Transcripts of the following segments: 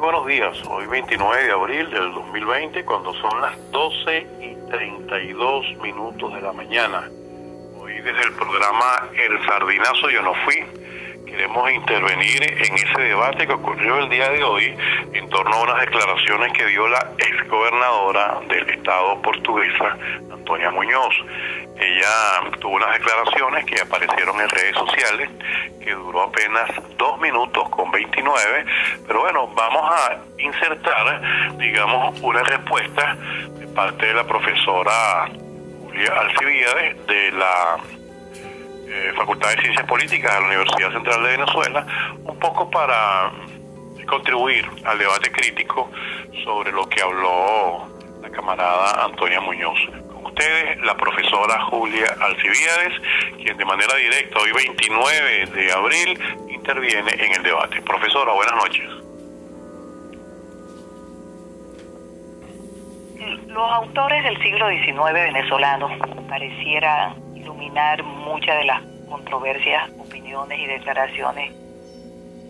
buenos días. Hoy 29 de abril del 2020, cuando son las 12 y 32 minutos de la mañana. Hoy desde el programa El Sardinazo Yo No Fui, queremos intervenir en ese debate que ocurrió el día de hoy en torno a unas declaraciones que dio la exgobernadora del estado portuguesa, Antonia Muñoz. Ella tuvo unas declaraciones que aparecieron en redes sociales, que duró apenas dos minutos con 29, pero bueno, vamos a insertar, digamos, una respuesta de parte de la profesora Julia Alcibiades de la eh, Facultad de Ciencias Políticas de la Universidad Central de Venezuela, un poco para contribuir al debate crítico sobre lo que habló la camarada Antonia Muñoz la profesora Julia Alcibiades, quien de manera directa hoy 29 de abril interviene en el debate. Profesora, buenas noches. Los autores del siglo XIX venezolano parecieran iluminar muchas de las controversias, opiniones y declaraciones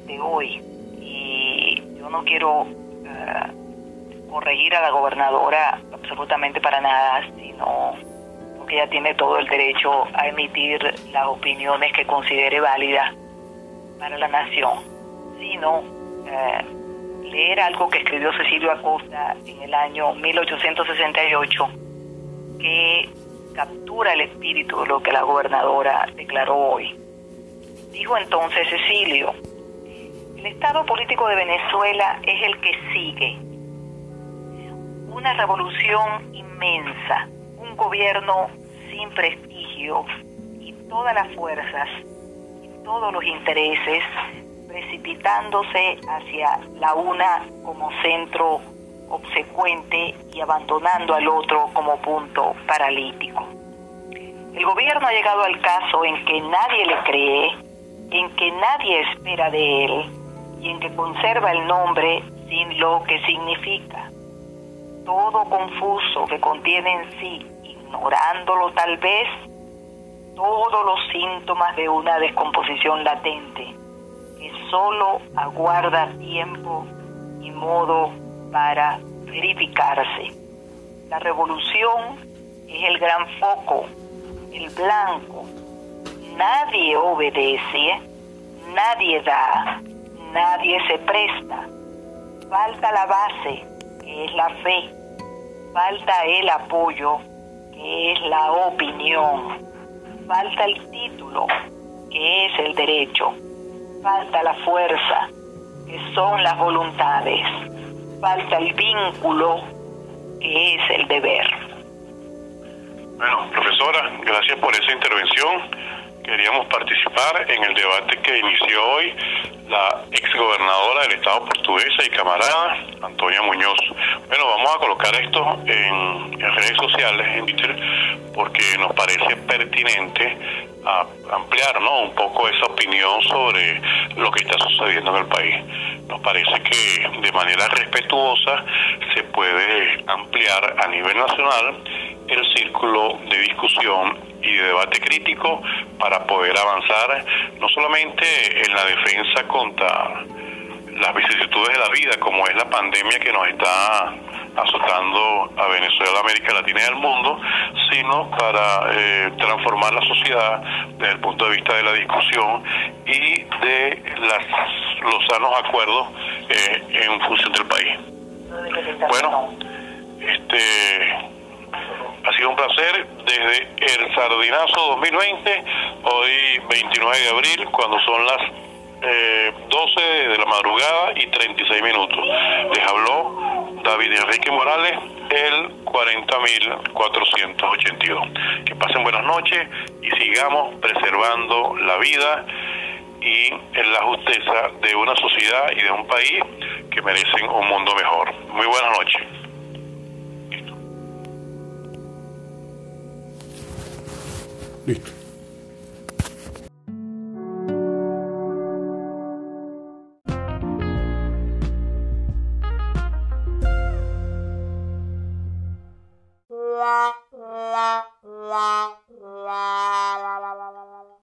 de hoy. Y yo no quiero eh, corregir a la gobernadora absolutamente para nada, sino porque ella tiene todo el derecho a emitir las opiniones que considere válidas para la nación, sino eh, leer algo que escribió Cecilio Acosta en el año 1868, que captura el espíritu de lo que la gobernadora declaró hoy. Dijo entonces Cecilio, el estado político de Venezuela es el que sigue una revolución inmensa, un gobierno sin prestigio y todas las fuerzas y todos los intereses precipitándose hacia la una como centro obsecuente y abandonando al otro como punto paralítico. El gobierno ha llegado al caso en que nadie le cree, en que nadie espera de él y en que conserva el nombre sin lo que significa todo confuso que contiene en sí, ignorándolo tal vez, todos los síntomas de una descomposición latente que solo aguarda tiempo y modo para verificarse. La revolución es el gran foco, el blanco. Nadie obedece, nadie da, nadie se presta. Falta la base, que es la fe. Falta el apoyo, que es la opinión. Falta el título, que es el derecho. Falta la fuerza, que son las voluntades. Falta el vínculo, que es el deber. Bueno, profesora, gracias por esa intervención. Queríamos participar en el debate que inició hoy la exgobernadora del Estado portuguesa y camarada, Antonia Muñoz. Bueno, vamos a colocar esto en, redes sociales, en Twitter, porque nos parece pertinente ampliar ¿no? un poco esa opinión sobre lo que está sucediendo en el país. Nos parece que de manera respetuosa se puede ampliar a nivel nacional el círculo de discusión y de debate crítico para poder avanzar no solamente en la defensa contra las vicisitudes de la vida, como es la pandemia que nos está azotando a Venezuela, América Latina y al mundo, sino para eh, transformar la sociedad desde el punto de vista de la discusión y de las, los sanos acuerdos eh, en función del país. Bueno, este ha sido un placer desde el Sardinazo 2020, hoy 29 de abril, cuando son las 12 eh, de la madrugada y 36 minutos. Les habló David Enrique Morales, el 40.482. Que pasen buenas noches y sigamos preservando la vida y la justeza de una sociedad y de un país que merecen un mundo mejor. Muy buenas noches. Listo.